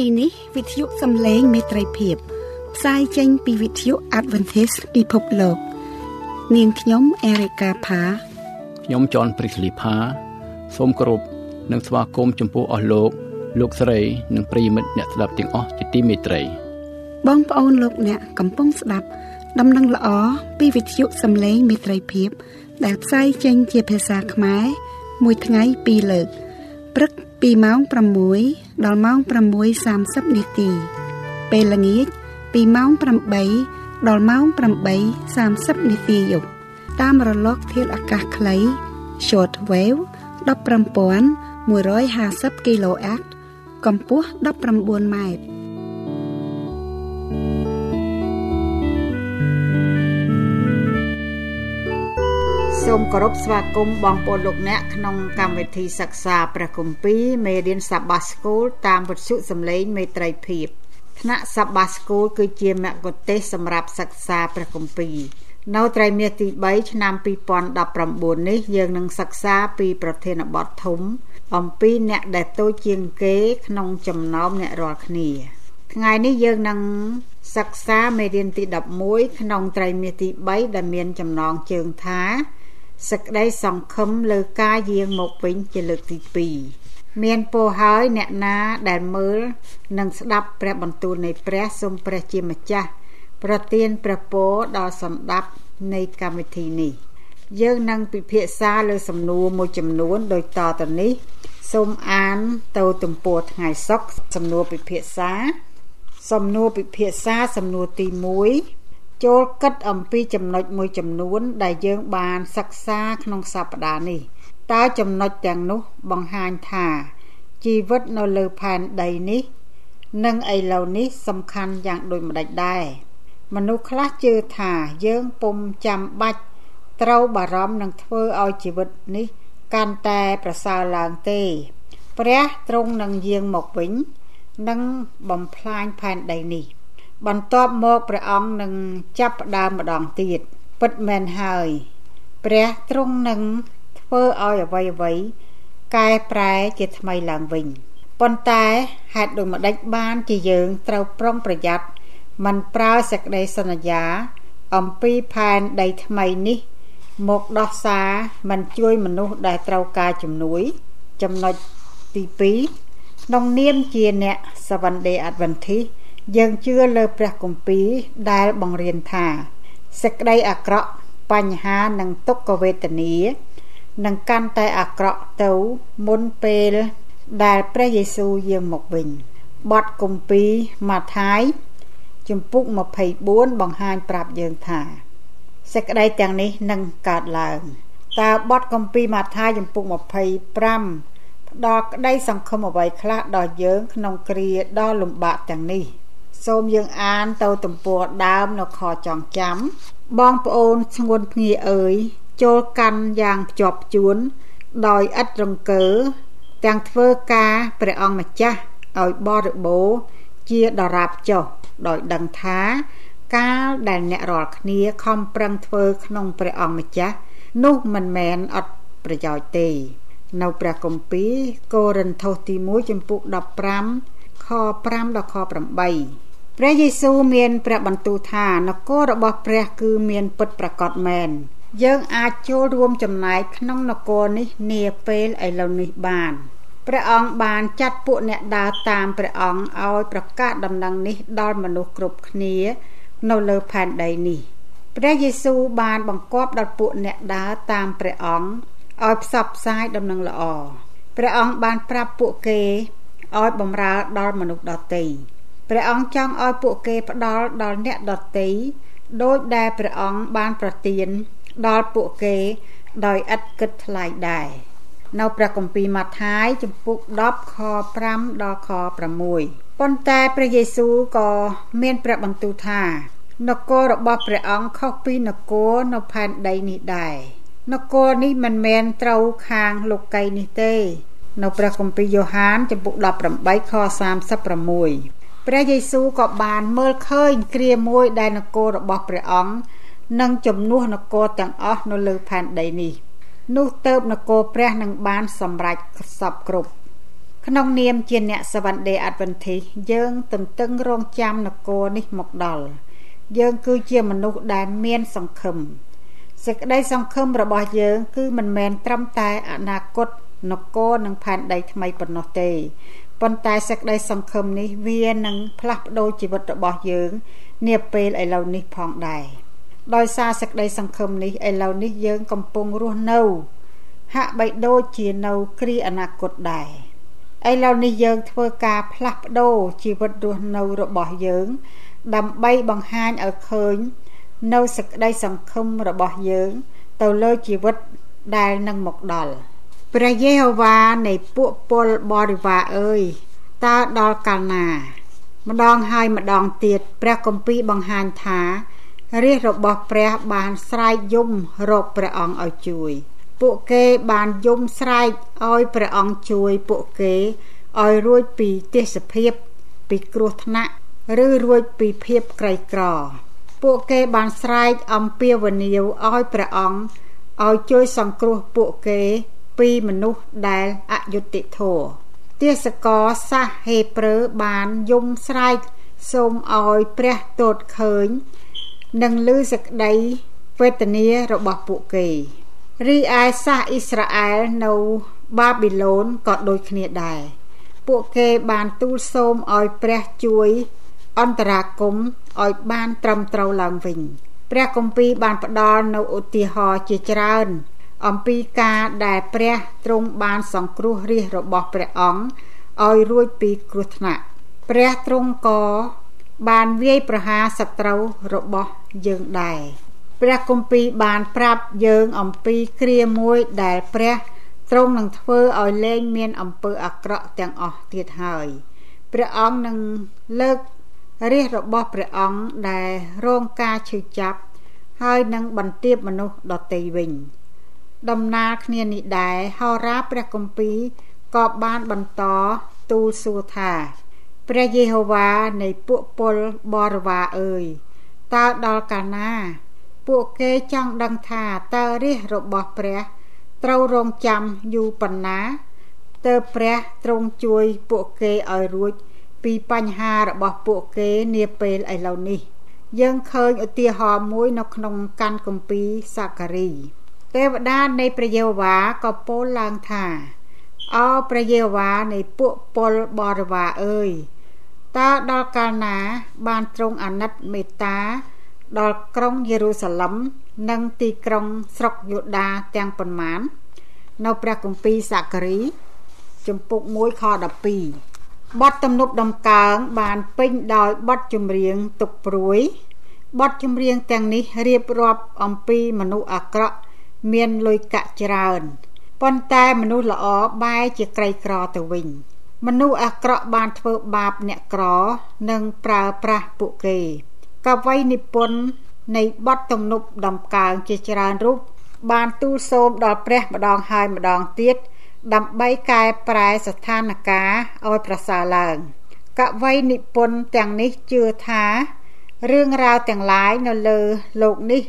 ទីនេះវិទ្យុសំឡេងមេត្រីភាពផ្សាយចេញពីវិទ្យុ Adventist ពិភពលោក នាងខ្ញុំអេរិកាផាខ្ញុំចនព្រីកលីផាសូមគោរពនិងស្វាគមន៍ចំពោះអស់លោកលោកស្រីនិងប្រិយមិត្តអ្នកស្ដាប់ទាំងអស់ជាទីមេត្រី បងប្អូនលោកអ្នកកំពុងស្ដាប់ ដំណឹងល្អពីវិទ្យុសំឡេងមេត្រីភាព ដែលផ្សាយចេញជាភាសាខ្មែរមួយថ្ងៃពីរលើកព្រឹកពីម៉ោង6 ដល់ម៉ោង6:30នាទី ពេលល្ងាចពីម៉ោង8ដល់ម៉ោង8:30នាទីយប់តាមរលកធាតុអាកាសខ្លី short wave 15150 kHz កម្ពស់19ម៉ែត្រ សូមគោរពស្វាគមន៍បងប្អូនលោកអ្នកក្នុងកម្មវិធីសិក្សាព្រះគម្ពីរមេរៀនសាបាស្គូលតាមវិទ្យុសំឡេងមេត្រីភាពថ្នាក់សាបាស្គូលគឺជាមគ្គុទ្ទេសក៍សម្រាប់សិក្សាព្រះគម្ពីរនៅត្រីមាសទី3ឆ្នាំ2019នេះយើងនឹងសិក្សាពីប្រធានបទធំ អំពីអ្នកដែលតូចជាងគេក្នុងចំណោមអ្នករាល់គ្នាថ្ងៃនេះយើងនឹងសិក្សាមេរៀនទី11ក្នុងត្រីមាសទី3ដែលមានចំណងជើងថា សក្តីសង្ឃឹមលើការយាងមកវិញជាលើកទី2មានពោហើយអ្នកណាដែលមើលនិងស្ដាប់ព្រះបន្ទូលនៃព្រះសូមព្រះជាម្ចាស់ប្រទានព្រះពរដល់សម្ដាប់នៃកម្មវិធីនេះ យើងនឹងពិភាក្សាលើសំណួរមួយចំនួនដូចតទៅនេះសូមអានទៅទំព័រថ្ងៃសុក្រសំណួរពិភាក្សា សំណួរពិភាក្សាសំណួរទី1 ចូលគិតអំពីចំណុចមួយចំនួន ដែលយើងបានសិក្សាក្នុងសប្តាហ៍នេះតើចំណុចទាំងនោះបង្ហាញថា ជីវិតនៅលើផែនដីនេះ និងឥឡូវនេះសំខាន់យ៉ាងដូចម្ដេចដែរមនុស្សខ្លះជឿថាយើងពុំចាំបាច់ត្រូវបារម្ភនឹងធ្វើឲ្យជីវិតនេះ កាន់តែប្រសើរឡើងទេ ព្រះទ្រង់នឹងយាងមកវិញ និងបំផ្លាញផែនដីនេះ។ បន្ទាប់មកព្រះអង្គនឹងចាប់ផ្ដើមម្ដងទៀតពិតមែនហើយព្រះទ្រង់នឹងធ្វើឲ្យអ្វីអ្វីកែប្រែជាថ្មីឡើងវិញប៉ុន្តែហេតុដូចម្ដេចបានជាយើងត្រូវប្រុងប្រយ័ត្នមិនប្រើសេចក្តីសន្យា អំពីផែនដីថ្មីនេះ មកដោះសារមិនជួយមនុស្សដែលត្រូវការជំនួយ ចំណុចទី2ក្នុងនាមជាអ្នក Seventh Day Adventist យើងជឿលើព្រះគម្ពីរដែលបង្រៀនថាសេចក្តីអាក្រក់បញ្ហានិងទុក្ខវេទនានឹងកាន់តែអាក្រក់ទៅមុនពេលដែលព្រះយេស៊ូវយាងមកវិញបទគម្ពីរម៉ាថាយជំពូក24បង្ហាញប្រាប់យើងថាសេចក្តីទាំងនេះនឹងកើតឡើងតើបទគម្ពីរម៉ាថាយជំពូក25ផ្ដល់ក្តីសង្ឃឹមអ្វីខ្លះដល់យើងក្នុងគ្រាដ៏លំបាកទាំងនេះ សូមយើងអានទៅទំព័រដើមនៅខចងចាំ បងប្អូនស្ងួនភ្ងាអើយចូលកាន់យ៉ាងភ្ជាប់ជួន ដោយឥតរង្គើ ទាំងធ្វើការព្រះអង្គម្ចាស់ឲ្យបរិបូរជាដរាបចុះដោយដឹងថា កាលដែលអ្នករាល់គ្នាខំប្រឹងធ្វើក្នុងព្រះអង្គម្ចាស់នោះមិនមែនអត់ប្រយោជន៍ទេ នៅព្រះគម្ពីរកូរិនថូសទី1ចំពុក15ខ5ដល់ខ8 ព្រះយេស៊ូវមានព្រះបន្ទូលថានគររបស់ព្រះគឺមានពិតប្រាកដមែនយើងអាចចូលរួមចំណែកក្នុងនគរនេះនាពេលឥឡូវនេះបានព្រះអង្គបានចាត់ពួកអ្នកដើរតាមព្រះអង្គឲ្យប្រកាសដំណឹងនេះដល់មនុស្សគ្រប់គ្នានៅលើផែនដីនេះព្រះយេស៊ូវបានបង្គាប់ដល់ពួកអ្នកដើរតាមព្រះអង្គឲ្យផ្សព្វផ្សាយដំណឹងល្អព្រះអង្គបានប្រាប់ពួកគេឲ្យបម្រើដល់មនុស្សដទៃ ព្រះអង្គចង់ឲ្យពួកគេផ្ដល់ដល់អ្នកដតីដោយដែលព្រះអង្គបានប្រទានដល់ពួកគេដោយឥតគិតថ្លៃដែរនៅព្រះគម្ពីរម៉ាថាយចំពុក10ខ5ដល់ខ6ប៉ុន្តែព្រះយេស៊ូវក៏មានព្រះបន្ទូលថានគររបស់ព្រះអង្គខុសពីនគរនៅផែនដីនេះដែរនគរនេះមិនមែនត្រូវខាងលោកីនេះទេ នៅព្រះគម្ពីរយ៉ូហានចំពុក18ខ36 ព្រះយេស៊ូវក៏បានមើលឃើញគ្រាមួយដែលនគររបស់ព្រះអង្គនឹងជំនួសនគរទាំងអស់នៅលើផែនដីនេះនោះទៅបនគរព្រះនឹងបានសម្រេចសពគ្រប់ក្នុងនាមជាអ្នកសវណ្ដេអត្តវន្ធីយើងទន្ទឹងរង់ចាំនគរនេះមកដល់យើងគឺជាមនុស្សដែលមានសង្ឃឹមសេចក្តីសង្ឃឹមរបស់យើង គឺមិនមែនត្រឹមតែអនាគត នគរនិងផែនដីថ្មីប៉ុណ្ណោះទេប៉ុន្តែសេចក្តីសង្ឃឹមនេះវានឹងផ្លាស់ប្ដូរជីវិតរបស់យើងនាពេលឥឡូវនេះផងដែរដោយសារសេចក្តីសង្ឃឹមនេះឥឡូវនេះយើងកំពុងរស់នៅ ហាក់បីដូចជានៅគ្រាអនាគតដែរឥឡូវនេះយើងធ្វើការផ្លាស់ប្ដូរជីវិតរស់នៅរបស់យើង ដើម្បីបង្ហាញឲ្យឃើញ នៅសេចក្តីសង្ឃឹមរបស់យើង ទៅលើជីវិតដែលនឹងមកដល់ ព្រះយេហូវ៉ានៃពួកពលបរិវារអើយតើដល់កាលណា ម្ដងហើយម្ដងទៀតព្រះគម្ពីរបង្ហាញថារាជរបស់ព្រះបានស្រែកយំរកព្រះអង្គឲ្យជួយ ពួកគេបានយំស្រែកឲ្យព្រះអង្គជួយពួកគេឲ្យរួចពីទេសភាព ពីគ្រោះថ្នាក់ឬរួចពីភាពក្រីក្រ ពួកគេបានស្រែកអំពាវនាវឲ្យព្រះអង្គឲ្យជួយសង្គ្រោះពួកគេ ពីមនុស្សដែលអយុត្តិធម៌ទេសកលសាសហេប្រឺបានយំស្រែកសូមឲ្យព្រះទតឃើញ និងឮសេចក្តីវេទនារបស់ពួកគេរីឯសាសអ៊ីស្រាអែលនៅបាប៊ីឡូនក៏ដូចគ្នាដែរពួកគេបានទូលសូមឲ្យព្រះជួយអន្តរាគមឲ្យបានត្រឹមត្រូវឡើងវិញ ព្រះគម្ពីរបានផ្ដល់នៅឧទាហរណ៍ជាច្រើន អំពីការដែលព្រះទ្រង់បានសង្គ្រោះរាជរបស់ព្រះអង្គឲ្យរួចពីគ្រោះថ្នាក់ព្រះទ្រង់ក៏បានវាយប្រហារសត្រូវរបស់យើងដែរព្រះគម្ពីរបានប្រាប់យើងអំពីគ្រាមួយដែលព្រះទ្រង់នឹងធ្វើឲ្យលែងមានអំពើអាក្រក់ទាំងអស់ទៀតហើយព្រះអង្គនឹងលើករាជរបស់ព្រះអង្គដែលរងការឈឺចាប់ហើយនឹងបន្ទាបមនុស្សដទៃវិញ ដំណើរគ្នានេះដែរហោរាព្រះគម្ពីរក៏បានបន្តទូលសួរថាព្រះយេហូវ៉ានៃពួកពលបរិវារអើយតើដល់កាលណា ពួកគេចង់ដឹងថាតើរាជរបស់ព្រះត្រូវរងចាំយូរប៉ុណ្ណាទើបព្រះទ្រង់ជួយពួកគេឲ្យរួចពីបញ្ហារបស់ពួកគេនាពេលឥឡូវនេះ យើងឃើញឧទាហរណ៍មួយនៅក្នុងកាន់គម្ពីរសាការី ទេវតានៃព្រះយេហូវ៉ាក៏ពោលឡើងថាអោព្រះយេហូវ៉ានៃពួកពលបរិវារអើយតើដល់កាលណាបានទ្រង់អាណិតមេត្តា ដល់ក្រុងយេរូសាឡឹមនិងទីក្រុងស្រុកយូដាទាំងប៉ុន្មាននៅព្រះគម្ពីរសាការីជំពូក1ខ12បទទំនប់ដំកើងបានពេញដោយបទចម្រៀងទុកព្រួយបទចម្រៀងទាំងនេះរៀបរាប់អំពីមនុស្សអាក្រក់ មានលុយកាក់ច្រើនប៉ុន្តែមនុស្សល្អបែរជាក្រីក្រទៅវិញ មនុស្សអាក្រក់បានធ្វើបាបអ្នកក្រ និងប្រើប្រាស់ពួកគេកវីនិពន្ធនៃបទទំនប់ដំកើងជាច្រើនរូបបានទូលសូមដល់ព្រះម្ដងហើយម្ដងទៀតដើម្បីកែប្រែស្ថានភាពឲ្យប្រសើរឡើងកវីនិពន្ធទាំងនេះជឿថារឿងរ៉ាវទាំងឡាយនៅលើលោកនេះ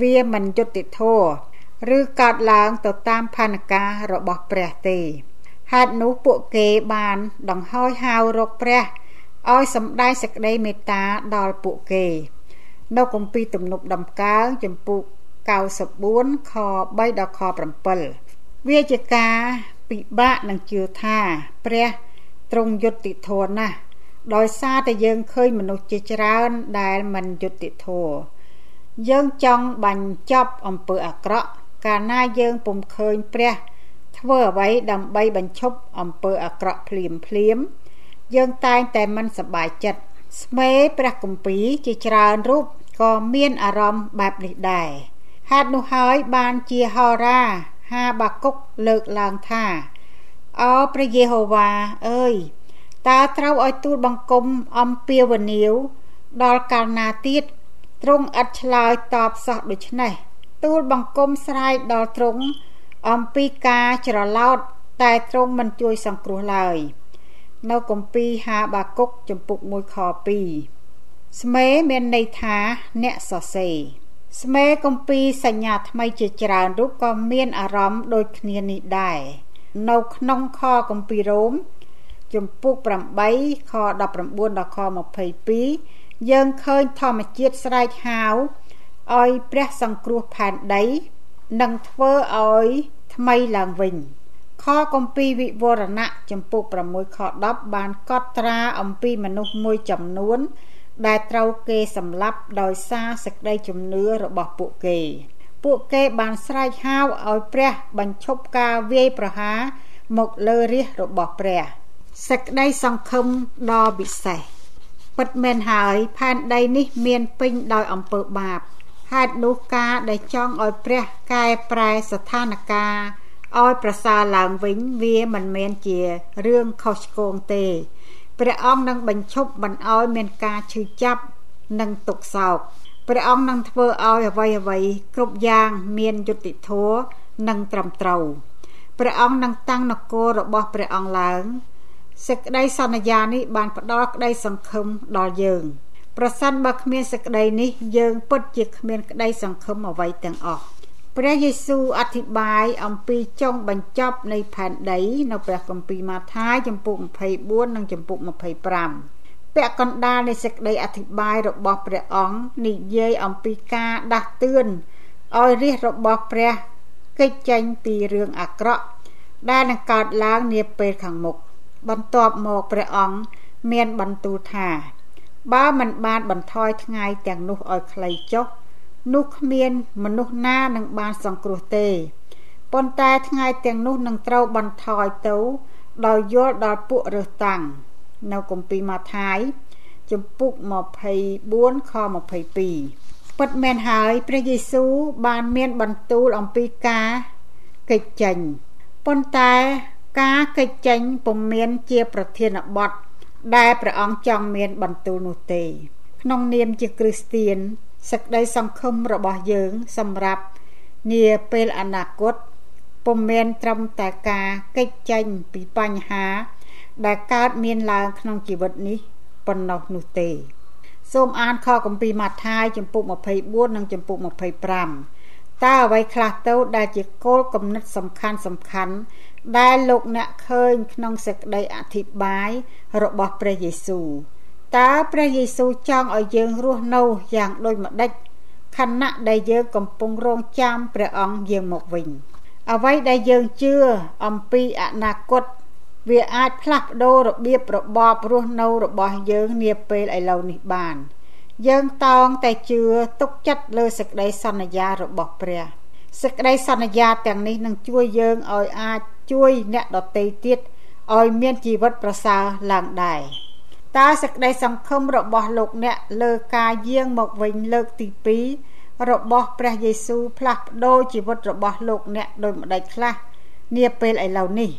វាមិនយុត្តិធម៌ ឬកើតឡើងទៅតាមផែនការរបស់ព្រះទេហេតុនោះពួកគេបានដង្ហោយហៅរកព្រះឲ្យសម្ដែងសេចក្តីមេត្តាដល់ពួកគេ នៅគម្ពីរទំនុកដំកើងចំពុក94ខ3ដល់ខ7វាជាការពិបាកនឹងជឿថាព្រះទ្រង់យុត្តិធម៌ណាស់ដោយសារតែយើងឃើញមនុស្សជាច្រើនដែលមិនយុត្តិធម៌យើងចង់បញ្ចប់អំពើអាក្រក់ កាលណាយើងពុំឃើញព្រះធ្វើអ្វីដើម្បីបញ្ឈប់អំពើអាក្រក់ភ្លាមភ្លាម យើងតែងតែមិនសប្បាយចិត្តស្មេព្រះគម្ពីរជាច្រើនរូបក៏មានអារម្មណ៍បែបនេះដែរហេតុនោះហើយបានជាហោរាហាបាគុកលើកឡើងថាអោព្រះយេហូវ៉ាអើយតើត្រូវឲ្យទូលបង្គំអំពាវនាវដល់កាលណាទៀតទ្រង់ឥតឆ្លើយតបសោះដូច្នេះ ទូលបង្គំស្រែកដល់ទ្រង់អំពីការច្រឡោតតែទ្រង់មិនជួយសង្គ្រោះឡើយនៅគម្ពីរហាបាគុកចំពុក1ខ2ស្មេមានន័យថាអ្នកសរសេរស្មេគម្ពីរសញ្ញាថ្មីជាច្រើនរូបក៏មានអារម្មណ៍ដូចគ្នានេះដែរនៅក្នុងខគម្ពីររ៉ូមជំពូក8ខ19ដល់ខ22យើងឃើញធម្មជាតិស្រែកហៅ ឲ្យព្រះសង្គ្រោះផែនដីនិងធ្វើឲ្យថ្មីឡើងវិញខគម្ពីរវិវរណៈចំពុក6ខ10បានកត់ត្រាអំពីមនុស្សមួយចំនួន ដែលត្រូវគេសម្លាប់ដោយសារសេចក្តីជំនឿរបស់ពួកគេ ពួកគេបានស្រែកហៅឲ្យព្រះបញ្ឈប់ការវាយប្រហារមកលើរាជរបស់ព្រះសេចក្តីសង្ឃឹមដ៏ពិសេសពិតមែនហើយផែនដីនេះមានពេញដោយអំពើបាប ហេតុនោះការដែលចង់ឲ្យព្រះកែប្រែស្ថានភាពឲ្យប្រសើរឡើងវិញវាមិនមែនជារឿងខុសឆ្គងទេព្រះអង្គនឹងបញ្ឈប់មិនឲ្យមានការឈឺចាប់និងទុក្ខសោកព្រះអង្គនឹងធ្វើឲ្យអ្វីអ្វីគ្រប់យ៉ាងមានយុត្តិធម៌និងត្រឹមត្រូវព្រះអង្គនឹងតាំងនគររបស់ព្រះអង្គឡើងសេចក្តីសន្យានេះបានផ្ដល់ក្តីសង្ឃឹមដល់យើង ប្រសិនបើគ្មានសេចក្តីនេះយើងពិតជាគ្មានក្តីសង្ឃឹមអ្វីទាំងអស់ព្រះយេស៊ូវអធិប្បាយអំពីចុងបញ្ចប់នៃផែនដី នៅព្រះគម្ពីរម៉ាថាយចំពុក24និងចំពុក25ពាក់កណ្ដាលនៃសេចក្តីអធិប្បាយរបស់ព្រះអង្គនិយាយអំពីការដាស់តឿនឲ្យរាជរបស់ព្រះគេចចេញពីរឿងអាក្រក់ដែលនឹងកើតឡើងនាពេលខាងមុខបន្ទាប់មកព្រះអង្គមានបន្ទូលថា បើមិនបានបន្ថយថ្ងៃទាំងនោះឲ្យខ្លីចុះនោះគ្មានមនុស្សណានឹងបានសង្គ្រោះទេប៉ុន្តែថ្ងៃទាំងនោះនឹងត្រូវបន្ថយទៅដោយយល់ដល់ពួករើសតាំងនៅគម្ពីរម៉ាថាយជំពូក24ខ22ពិតមែនហើយព្រះយេស៊ូវបានមានបន្ទូលអំពីការកិច្ចចេញប៉ុន្តែការកិច្ចចេញពុំមានជាប្រធានបទ ដែលព្រះអង្គចង់មានបន្ទូលនោះទេ ក្នុងនាមជាគ្រីស្ទៀនសេចក្តីសង្ឃឹមរបស់យើង សម្រាប់នាពេលអនាគតពុំមែនត្រឹមតែការកិច្ចចេញពីបញ្ហា ដែលកើតមានឡើងក្នុងជីវិតនេះប៉ុណ្ណោះនោះទេ សូមអានខគម្ពីរម៉ាថាយចំពុក24និងចំពុក25តើអ្វីខ្លះទៅដែលជាគោលគំនិតសំខាន់សំខាន់ ដែលលោកអ្នកឃើញក្នុងសេចក្តីអធិប្បាយរបស់ព្រះយេស៊ូវតើព្រះយេស៊ូវចង់ឲ្យយើងរស់នៅយ៉ាងដូចម្ដេចខណៈដែលយើងកំពុងរងចាំព្រះអង្គយាងមកវិញ អ្វីដែលយើងជឿអំពីអនាគតវាអាចផ្លាស់ប្ដូររបៀបរបបរស់នៅរបស់យើងនាពេលឥឡូវនេះបាន យើងតោងតែជឿទុកចិត្តលើសេចក្តីសន្យារបស់ព្រះ សេចក្តីសន្យាទាំងនេះនឹងជួយយើងឲ្យអាចជួយអ្នកដទៃទៀតឲ្យមានជីវិតប្រសើរឡើងដែរតើសេចក្តីសង្ឃឹមរបស់លោកអ្នកលើការយាងមកវិញលើកទី2របស់ព្រះយេស៊ូវផ្លាស់ប្ដូរជីវិតរបស់លោកអ្នកដោយម្ដេចខ្លះនាពេលឥឡូវនេះ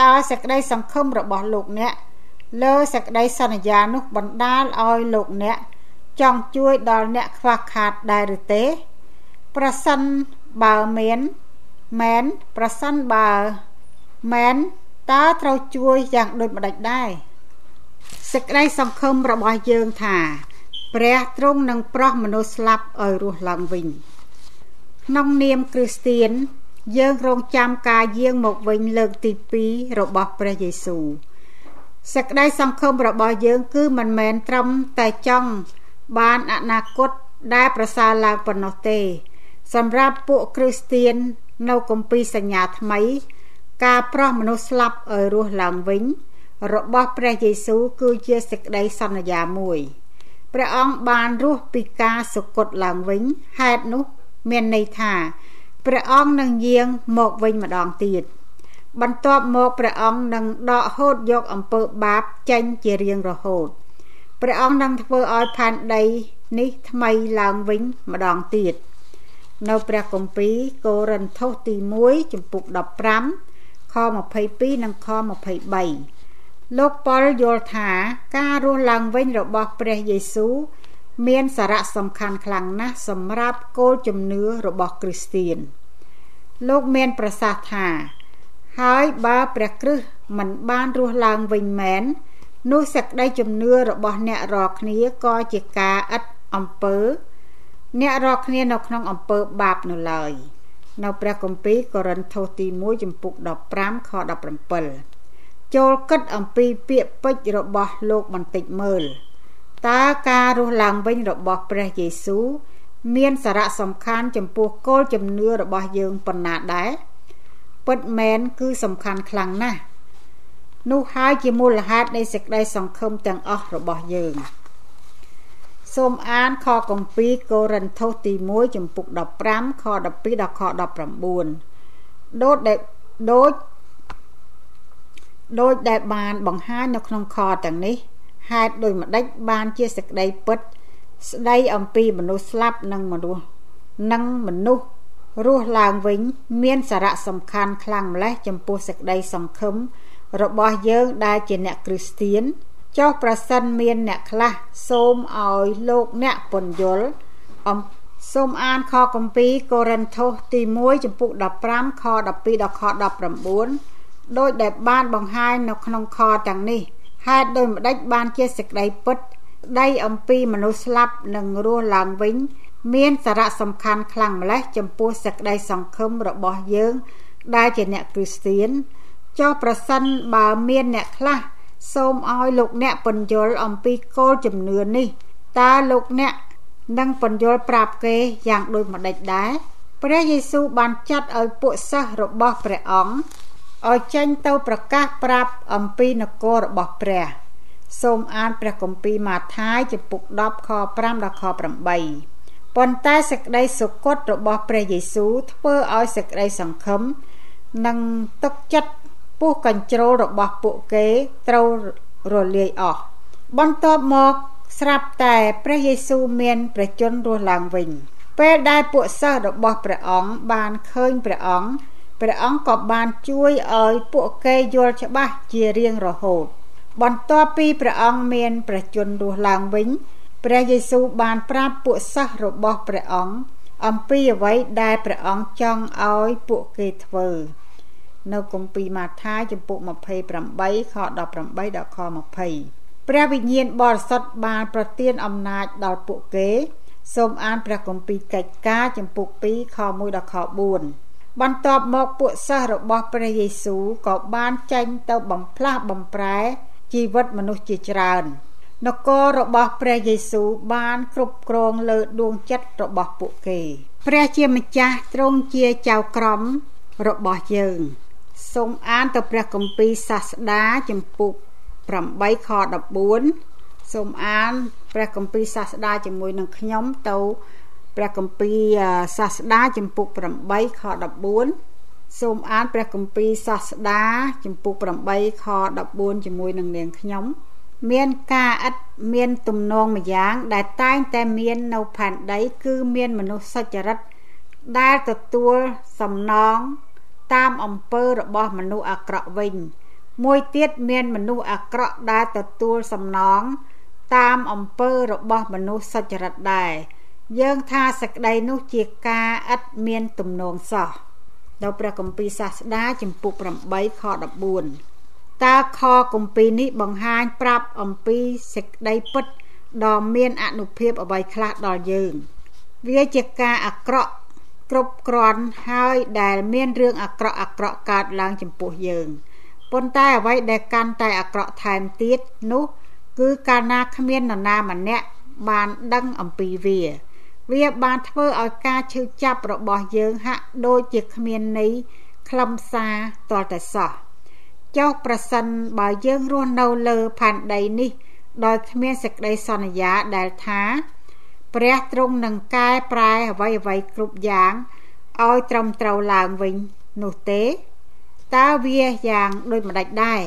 តើសេចក្តីសង្ឃឹមរបស់លោកអ្នកលើសេចក្តីសន្យានោះបណ្ដាលឲ្យលោកអ្នកចង់ជួយដល់អ្នកខ្វះខាតដែរឬទេប្រសិន បើមានមែនប្រសិនបើមែនតើត្រូវជួយយ៉ាងដូចម្ដេចដែរសេចក្តីសង្ឃឹមរបស់យើងថាព្រះទ្រង់នឹងប្រោះមនុស្សស្លាប់ឲ្យរស់ឡើងវិញក្នុងនាមគ្រីស្ទៀនយើងរងចាំការយាងមកវិញលើកទី2របស់ព្រះយេស៊ូវសេចក្តីសង្ឃឹមរបស់យើងគឺមិនមែនត្រឹមតែចង់បានអនាគតដែលប្រសើរឡើងប៉ុណ្ណោះទេ សម្រាប់ពួកគ្រីស្ទៀននៅគម្ពីរសញ្ញាថ្មី ការប្រោះមនុស្សស្លាប់ឲ្យរស់ឡើងវិញ របស់ព្រះយេស៊ូវគឺជាសេចក្តីសន្យាមួយព្រះអង្គបានរស់ពីការសុគតឡើងវិញហេតុនោះមានន័យថាព្រះអង្គនឹងយាងមកវិញម្ដងទៀតបន្ទាប់មកព្រះអង្គនឹងដកហូតយកអំពើបាបចេញជារៀងរហូតព្រះអង្គនឹងធ្វើឲ្យផែនដីនេះថ្មីឡើងវិញម្ដងទៀត នៅព្រះគម្ពីរកូរិនថូសទី1ចំពុក15ខ22និងខ23លោកប៉ុលយល់ថាការរស់ឡើងវិញរបស់ព្រះយេស៊ូវមានសារៈសំខាន់ខ្លាំងណាស់សម្រាប់គោលជំនឿរបស់គ្រីស្ទៀនលោកមានប្រសាសន៍ថាហើយបើព្រះគ្រិស្តមិនបានរស់ឡើងវិញមែននោះសេចក្តីជំនឿរបស់អ្នករាល់គ្នាក៏ជាការឥតអំពើ អ្នករាល់គ្នានៅក្នុងអំពើបាបនៅឡើយនៅព្រះគម្ពីរកូរិនថូសទី1ចំពុក15ខ17ចូលគិតអំពីពាក្យពេចន៍របស់លោកបន្តិចមើលតើការរស់ឡើងវិញរបស់ព្រះយេស៊ូវមានសារៈសំខាន់ចំពោះគោលជំនឿរបស់យើងប៉ុណ្ណាដែរពិតមែនគឺសំខាន់ខ្លាំងណាស់នោះហើយជាមូលហេតុនៃសេចក្តីសង្ឃឹមទាំងអស់របស់យើង សូមអានខគម្ពីរកូរិនថូសទី1ចំពុក15ខ12ដល់ខ19ដូចដែលដូចដូចដែលបានបង្ហាញនៅក្នុងខទាំងនេះហេតុដោយម្ដេចបានជាសេចក្តីពិត ស្ដីអំពីមនុស្សស្លាប់និងមនុស្សនិងមនុស្សរស់ឡើងវិញ មានសារៈសំខាន់ខ្លាំងម្ល៉េះចំពោះសេចក្តីសង្ឃឹមរបស់យើងដែលជាអ្នកគ្រីស្ទៀន ចុះប្រសិនមានអ្នកខ្លះសូមឲ្យលោកអ្នកពន្យល់អំសូមអានខគម្ពីរកូរិនថូសទី1ចំពុក15ខ12ដល់ខ19ដោយដែលបានបង្ហាញនៅក្នុងខទាំងនេះហេតុដោយម្ដេចបានជាសេចក្តីពិតដីអំពីមនុស្សស្លាប់និងរស់ឡើងវិញ មានសារៈសំខាន់ខ្លាំងម្ល៉េះចំពោះសេចក្តីសង្ឃឹមរបស់យើង ដែលជាអ្នកគ្រីស្ទៀនចុះប្រសិនបើមានអ្នកខ្លះ សូមឲ្យលោកអ្នកពន្យល់អំពីគោលជំនឿនេះតើលោកអ្នកនឹងពន្យល់ប្រាប់គេយ៉ាងដូចម្ដេចដែរព្រះយេស៊ូវបានចាត់ឲ្យពួកសិស្សរបស់ព្រះអង្គឲ្យចេញទៅប្រកាសប្រាប់អំពីនគររបស់ព្រះ សូមអានព្រះគម្ពីរម៉ាថាយចំពុក10ខ5ដល់ខ8ប៉ុន្តែសេចក្តីសុគតរបស់ព្រះយេស៊ូវធ្វើឲ្យសេចក្តីសង្ឃឹមនិងទឹកចិត្ត ពោះកញ្ជ្រោលរបស់ពួកគេត្រូវរលាយអស់បន្ទាប់មកស្រាប់តែព្រះយេស៊ូវមានប្រជញ្ញរស់ឡើងវិញ ពេលដែលពួកសិស្សរបស់ព្រះអង្គបានឃើញព្រះអង្គព្រះអង្គក៏បានជួយឲ្យពួកគេយល់ច្បាស់ជារៀងរហូត បន្ទាប់ពីព្រះអង្គមានប្រជញ្ញរស់ឡើងវិញព្រះយេស៊ូវបានប្រាប់ពួកសិស្សរបស់ព្រះអង្គអំពីអ្វីដែលព្រះអង្គចង់ឲ្យពួកគេធ្វើ នៅគម្ពីរម៉ាថាយចំពុក28ខ18ដល់ខ20ព្រះវិញ្ញាណបរិសុទ្ធបានប្រទានអំណាចដល់ពួកគេ សូមអានព្រះគម្ពីរកិច្ចការចំពុក2ខ1ដល់ខ4បន្ទាប់មកពួកសិស្សរបស់ព្រះយេស៊ូវក៏បានចេញទៅបំផ្លាស់បំប្រែជីវិតមនុស្សជាច្រើននគររបស់ព្រះយេស៊ូវបានគ្រប់គ្រងលើដួងចិត្តរបស់ពួកគេ ព្រះជាម្ចាស់ទ្រង់ជាចៅក្រមរបស់យើង សូមអានទៅព្រះគម្ពីរសាស្តាចំពុក8ខ14សូមអានព្រះគម្ពីរសាស្តាជាមួយនឹងខ្ញុំទៅព្រះគម្ពីរសាស្តាចំពុក8ខ14សូមអានព្រះគម្ពីរសាស្តាចំពុក8ខ14ជាមួយនឹងនាងខ្ញុំមានការឥតមានទំនងម្យ៉ាង ដែលតែងតែមាននៅផែនដី គឺមានមនុស្សសុចរិតដែលទទួលសំណង តាមអំពើរបស់មនុស្សអាក្រក់វិញ មួយទៀតមានមនុស្សអាក្រក់ដែលទទួលសំណងតាមអំពើរបស់មនុស្សសុចរិតដែរយើងថាសក្តីនោះជាការឥតមានទំនងសោះដល់ព្រះគម្ពីរសាស្តាចំពុក8ខ14តើខគម្ពីរនេះបង្ហាញប្រាប់អំពីសេចក្តីពិតដ៏មានអនុភាពអ្វីខ្លះដល់យើង វាជាការអាក្រក់ គ្រប់គ្រាន់ហើយដែលមានរឿងអាក្រក់អាក្រក់កើតឡើងចំពោះយើងប៉ុន្តែអ្វីដែលកាន់តែអាក្រក់ថែមទៀតនោះ គឺកាលណាគ្មាននរណាម្នាក់បានដឹងអំពីវា វាបានធ្វើឲ្យការឈឺចាប់របស់យើងហាក់ដូចជាគ្មានន័យខ្លឹមសារតលតែសោះចុះប្រសិនបើយើងរស់នៅលើផែនដីនេះ ដោយគ្មានសេចក្តីសន្យាដែលថា ព្រះទ្រង់នឹងកែប្រែអ្វីអ្វីគ្រប់យ៉ាងឲ្យត្រឹមត្រូវឡើងវិញនោះទេតើវាយ៉ាងដូចម្ដេចដែរ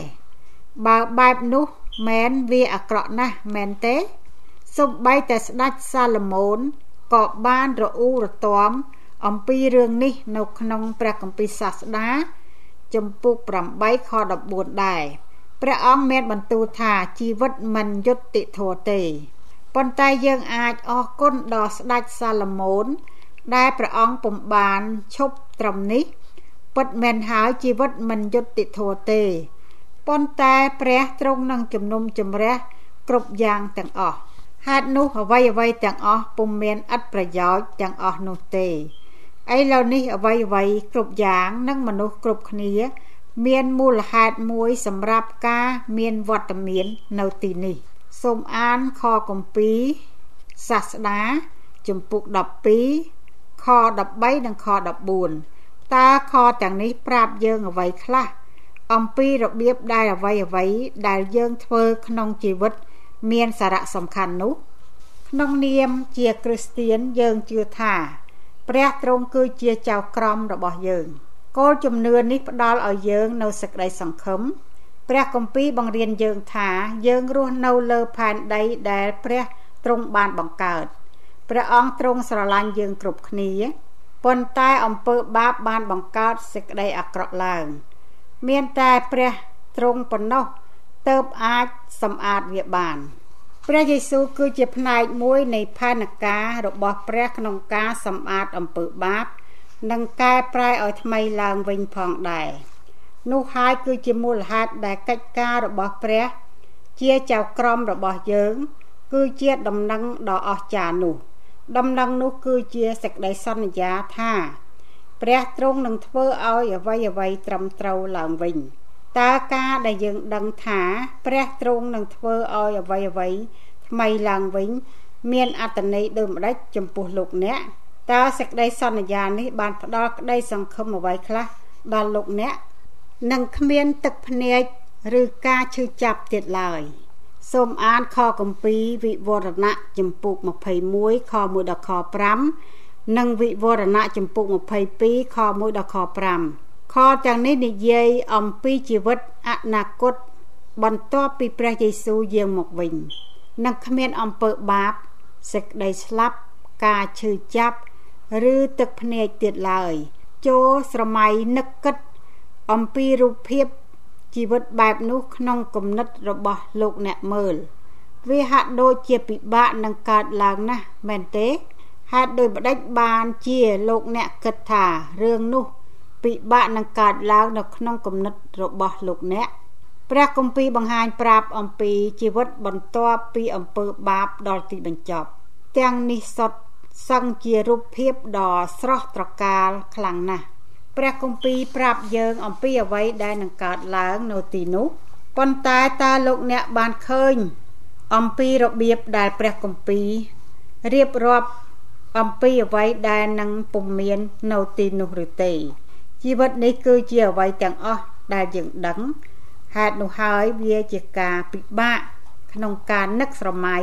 បើបែបនោះមែនវាអាក្រក់ណាស់មែនទេសំបីតែស្ដេចសាឡូមោនក៏បានរអ៊ូរទាំអំពីរឿងនេះនៅក្នុងព្រះគម្ពីរសាស្តាចំពុក8ខ14ដែរព្រះអង្គមានបន្ទូលថាជីវិតមិនយុត្តិធម៌ទេ ប៉ុន្តែយើងអាចអរគុណដល់ស្ដេចសាឡូមោនដែលព្រះអង្គពំបានឈប់ត្រឹមនេះពិតមែនហើយជីវិតមិនយុត្តិធម៌ទេប៉ុន្តែព្រះទ្រង់នឹងជំនុំជម្រះគ្រប់យ៉ាងទាំងអស់ហេតុនោះអ្វីអ្វីទាំងអស់ពុំមានឥតប្រយោជន៍ទាំងអស់នោះទេឥឡូវនេះអ្វីអ្វីគ្រប់យ៉ាងនិងមនុស្សគ្រប់គ្នា មានមូលហេតុមួយសម្រាប់ការមានវត្តមាននៅទីនេះ សូមអានខគម្ពីរសាស្តាជំពូក12ខ13និងខ14តើខទាំងនេះប្រាប់យើងអ្វីខ្លះអំពីរបៀបដែលអ្វីអ្វីដែលយើងធ្វើក្នុងជីវិត មានសារៈសំខាន់នោះ ក្នុងនាមជាគ្រីស្ទៀនយើងជឿថាព្រះទ្រង់គឺជាចៅក្រមរបស់យើងគោលជំនឿនេះផ្ដល់ឲ្យយើងនៅសេចក្តីសង្ឃឹម ព្រះគម្ពីរបង្រៀនយើងថាយើងរស់នៅលើផែនដីដែលព្រះទ្រង់បានបង្កើតព្រះអង្គទ្រង់ស្រឡាញ់យើងគ្រប់គ្នាប៉ុន្តែអំពើបាបបានបង្កើតសេចក្តីអាក្រក់ឡើង មានតែព្រះទ្រង់ប៉ុណ្ណោះទៅអាចសម្អាតវាបានព្រះយេស៊ូវគឺជាផ្នែកមួយនៃផែនការរបស់ព្រះក្នុងការសម្អាតអំពើបាប និងកែប្រែឲ្យថ្មីឡើងវិញផងដែរ នោះហើយគឺជាមូលហេតុដែលកិច្ចការរបស់ព្រះ ជាចៅក្រមរបស់យើង គឺជាដំណឹងដ៏អស្ចារ្យនោះ ដំណឹងនោះគឺជាសេចក្តីសន្យាថាព្រះទ្រង់នឹងធ្វើឲ្យអ្វីអ្វីត្រឹមត្រូវឡើងវិញតើការដែលយើងដឹងថាព្រះទ្រង់នឹងធ្វើឲ្យអ្វីអ្វីថ្មីឡើងវិញ មានអត្តន័យដូចម្ដេចចំពោះលោកអ្នកតើសេចក្តីសន្យានេះបានផ្ដល់ក្តីសង្ឃឹមអ្វីខ្លះដល់លោកអ្នក នឹងគ្មានទឹកភ្នែកឬការឈឺចាប់ទៀតឡើយសូមអានខគម្ពីរវិវរណៈចំពុក21ខ1ដល់ខ5និងវិវរណៈចំពុក22ខ1ដល់ខ5ខទាំងនេះនិយាយអំពីជីវិតអនាគតបន្ទាប់ពីព្រះយេស៊ូវយាងមកវិញនឹងគ្មានអំពើបាបសេចក្តីស្លាប់ការឈឺចាប់ ឬទឹកភ្នែកទៀតឡើយចូលស្រមៃនឹកគិត អំពីរូបភាពជីវិតបែបនោះក្នុងគំនិតរបស់លោកអ្នកមើល វាហាក់ដូចជាពិបាកនឹងកើតឡើងណាស់មែនទេហេតុដោយបដិចបានជាលោកអ្នកគិតថារឿងនោះពិបាកនឹងកើតឡើងនៅក្នុងគំនិតរបស់លោកអ្នកព្រះគម្ពីរបង្ហាញប្រាប់អំពីជីវិតបន្ទាប់ពីអំពើបាបដល់ទីបញ្ចប់ ទាំងនេះសុទ្ធសឹងជារូបភាពដ៏ស្រស់ត្រកាលខ្លាំងណាស់ ព្រះគម្ពីរប្រាប់យើងអំពីអ្វីដែលនឹងកើតឡើងនៅទីនោះប៉ុន្តែតើលោកអ្នកបានឃើញ អំពីរបៀបដែលព្រះគម្ពីររៀបរាប់អំពីអ្វីដែលនឹងពុំមាននៅទីនោះឬទេជីវិតនេះគឺជាអ្វីទាំងអស់ដែលយើងដឹងហេតុនោះហើយវាជាការពិបាកក្នុងការនឹកស្រមៃ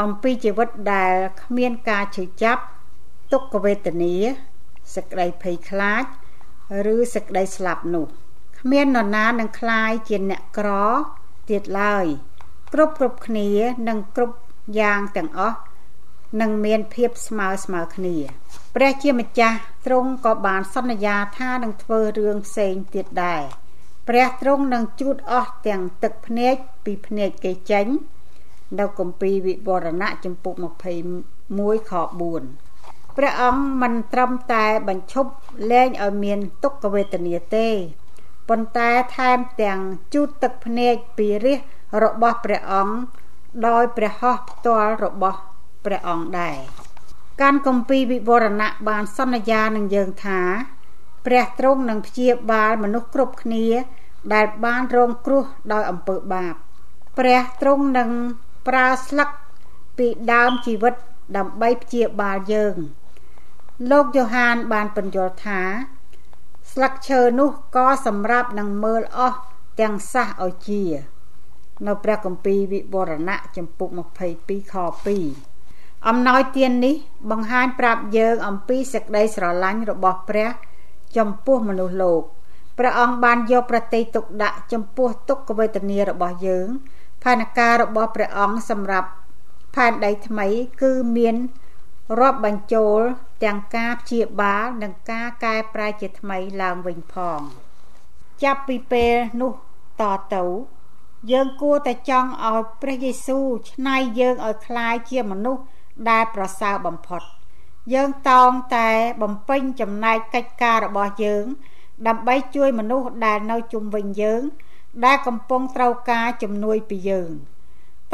អំពីជីវិតដែលគ្មានការឈឺចាប់ទុក្ខវេទនាសេចក្តីភ័យខ្លាច ឬសេចក្តីស្លាប់នោះគ្មាននរណានឹងคลายជាអ្នកក្រទៀតឡើយគ្រប់គ្រប់គ្នានឹងគ្រប់យ៉ាងទាំងអស់នឹងមានភាពស្មើស្មើគ្នាព្រះជាម្ចាស់ទ្រង់ក៏បានសន្យាថានឹងធ្វើរឿងផ្សេងទៀតដែរព្រះទ្រង់នឹងជូតអស់ទាំងទឹកភ្នែកពីភ្នែកគេចេញនៅគម្ពីរវិវរណៈចំពុក21ខ4 ព្រះអង្គមិនត្រឹមតែបញ្ឈប់លែងឲ្យមានទុក្ខវេទនាទេប៉ុន្តែថែមទាំងជូតទឹកភ្នែកពីរាជរបស់ព្រះអង្គដោយព្រះហស្ថផ្ទាល់របស់ព្រះអង្គដែរកាន់គម្ពីរវិវរណៈបានសន្យានឹងយើងថាព្រះទ្រង់នឹងព្យាបាលមនុស្សគ្រប់គ្នា ដែលបានរងគ្រោះដោយអំពើបាបព្រះទ្រង់នឹងប្រើស្លឹកពីដើមជីវិតដើម្បីព្យាបាលយើង លោកយ៉ូហានបានបញ្យល់ថា ស្លឹកឈើនោះក៏សម្រាប់នឹងមើលអស់ទាំងសះឲ្យជា នៅព្រះគម្ពីរវិវរណៈចំពុក22ខ2អំណោយទាននេះបង្ហាញប្រាប់យើងអំពីសេចក្តីស្រឡាញ់របស់ព្រះ ចំពោះមនុស្សលោកព្រះអង្គបានយកប្រតិទុកដាក់ចំពោះទុក្ខវេទនារបស់យើងផែនការរបស់ព្រះអង្គសម្រាប់ផែនដីថ្មី គឺមាន រាប់បញ្ចូលទាំងការព្យាបាលនិងការកែប្រែជាថ្មីឡើងវិញផងចាប់ពីពេលនោះតទៅយើងគួរតែចង់ឲ្យព្រះយេស៊ូវឆ្នៃយើងឲ្យคล้ายជាមនុស្សដែលប្រសើរបំផុត យើងតោងតែបំពេញចំណែកកិច្ចការរបស់យើង ដើម្បីជួយមនុស្សដែលនៅជុំវិញយើង ដែលកំពុងត្រូវការជំនួយពីយើង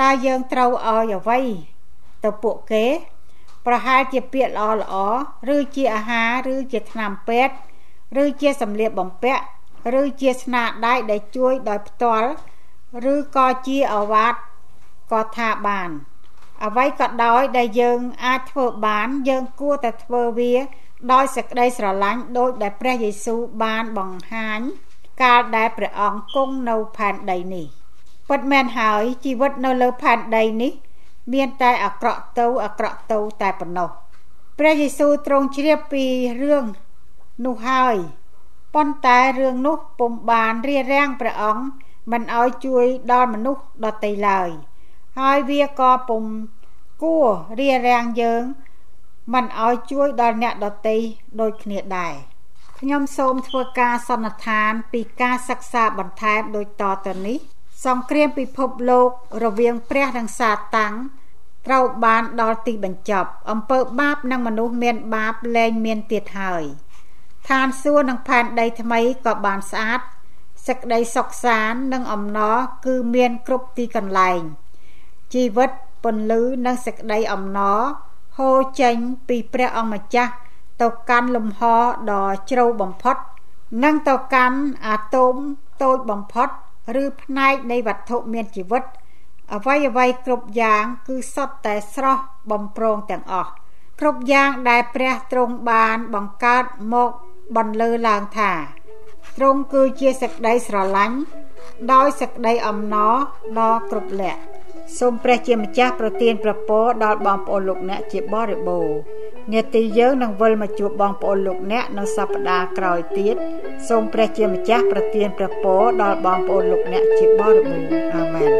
តើយើងត្រូវឲ្យអ្វីទៅពួកគេ ប្រហែលជាពាក្យល្អល្អឬជាអាហារឬជាថ្នាំពេទ្យឬជាសម្លៀកបំពាក់ឬជាស្នាដៃដែលជួយដោយផ្ទាល់ឬក៏ជាអវាទក៏ថាបាន អ្វីក៏ដោយដែលយើងអាចធ្វើបាន យើងគួរតែធ្វើវា ដោយសេចក្តីស្រឡាញ់ដោយដែលព្រះយេស៊ូវបានបង្ហាញ កាលដែលព្រះអង្គគង់នៅផែនដីនេះពិតមែនហើយជីវិតនៅលើផែនដីនេះ មានតែអាក្រក់ទៅអាក្រក់ទៅតែប៉ុណ្ណោះព្រះយេស៊ូវទ្រង់ជ្រាបពីរឿងនោះហើយប៉ុន្តែរឿងនោះពុំបានរារាំងព្រះអង្គមិនឲ្យជួយដល់មនុស្សដទៃឡើយ ហើយវាក៏ពុំគួររារាំងយើង មិនឲ្យជួយដល់អ្នកដទៃដូចគ្នាដែរខ្ញុំសូមធ្វើការសន្និដ្ឋានពីការសិក្សាបន្ថែមដូចតទៅនេះ សង្គ្រាមពិភពលោករវាងព្រះនិងសាតាំងត្រូវបានដល់ទីបញ្ចប់ អំពើបាបនិងមនុស្សមានបាបលែងមានទៀតហើយឋានសួគ៌និងផែនដីថ្មីក៏បានស្អាតសេចក្តីសុខសាន្តនិងអំណរគឺមានគ្រប់ទីកន្លែង ជីវិតពន្លឺនិងសេចក្តីអំណរហូរចេញពីព្រះអង្គម្ចាស់ទៅកាន់លំហដ៏ជ្រៅបំផុត និងទៅកាន់អាតូមតូចបំផុត ឬផ្នែកនៃវត្ថុមានជីវិតអ្វីអ្វីគ្រប់យ៉ាងគឺសុទ្ធតែស្រស់បំប្រងទាំងអស់គ្រប់យ៉ាងដែលព្រះទ្រង់បានបង្កើតមកបន្លឺឡើងថាទ្រង់គឺជាសេចក្តីស្រឡាញ់ដោយសេចក្តីអំណរដ៏គ្រប់លក្ខសូមព្រះជាម្ចាស់ប្រទានប្រពរដល់បងប្អូនលោកអ្នកជាបរិបូរណ៍ នាទីយើងនឹងវិលមកជួបបងប្អូនលោកអ្នកនៅសប្តាហ៍ក្រោយទៀតសូមព្រះជាម្ចាស់ប្រទានព្រះពរដល់បងប្អូនលោកអ្នកជាបរិបូរណ៍អាមែន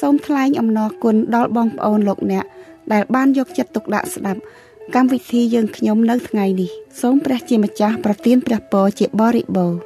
សូមថ្លែងអំណរគុណដល់បងប្អូនលោកអ្នក ដែលបានយកចិត្តទុកដាក់ស្ដាប់កម្មវិធីយើងខ្ញុំនៅថ្ងៃនេះសូមព្រះជាម្ចាស់ប្រទានព្រះពរជាបរិបូរណ៍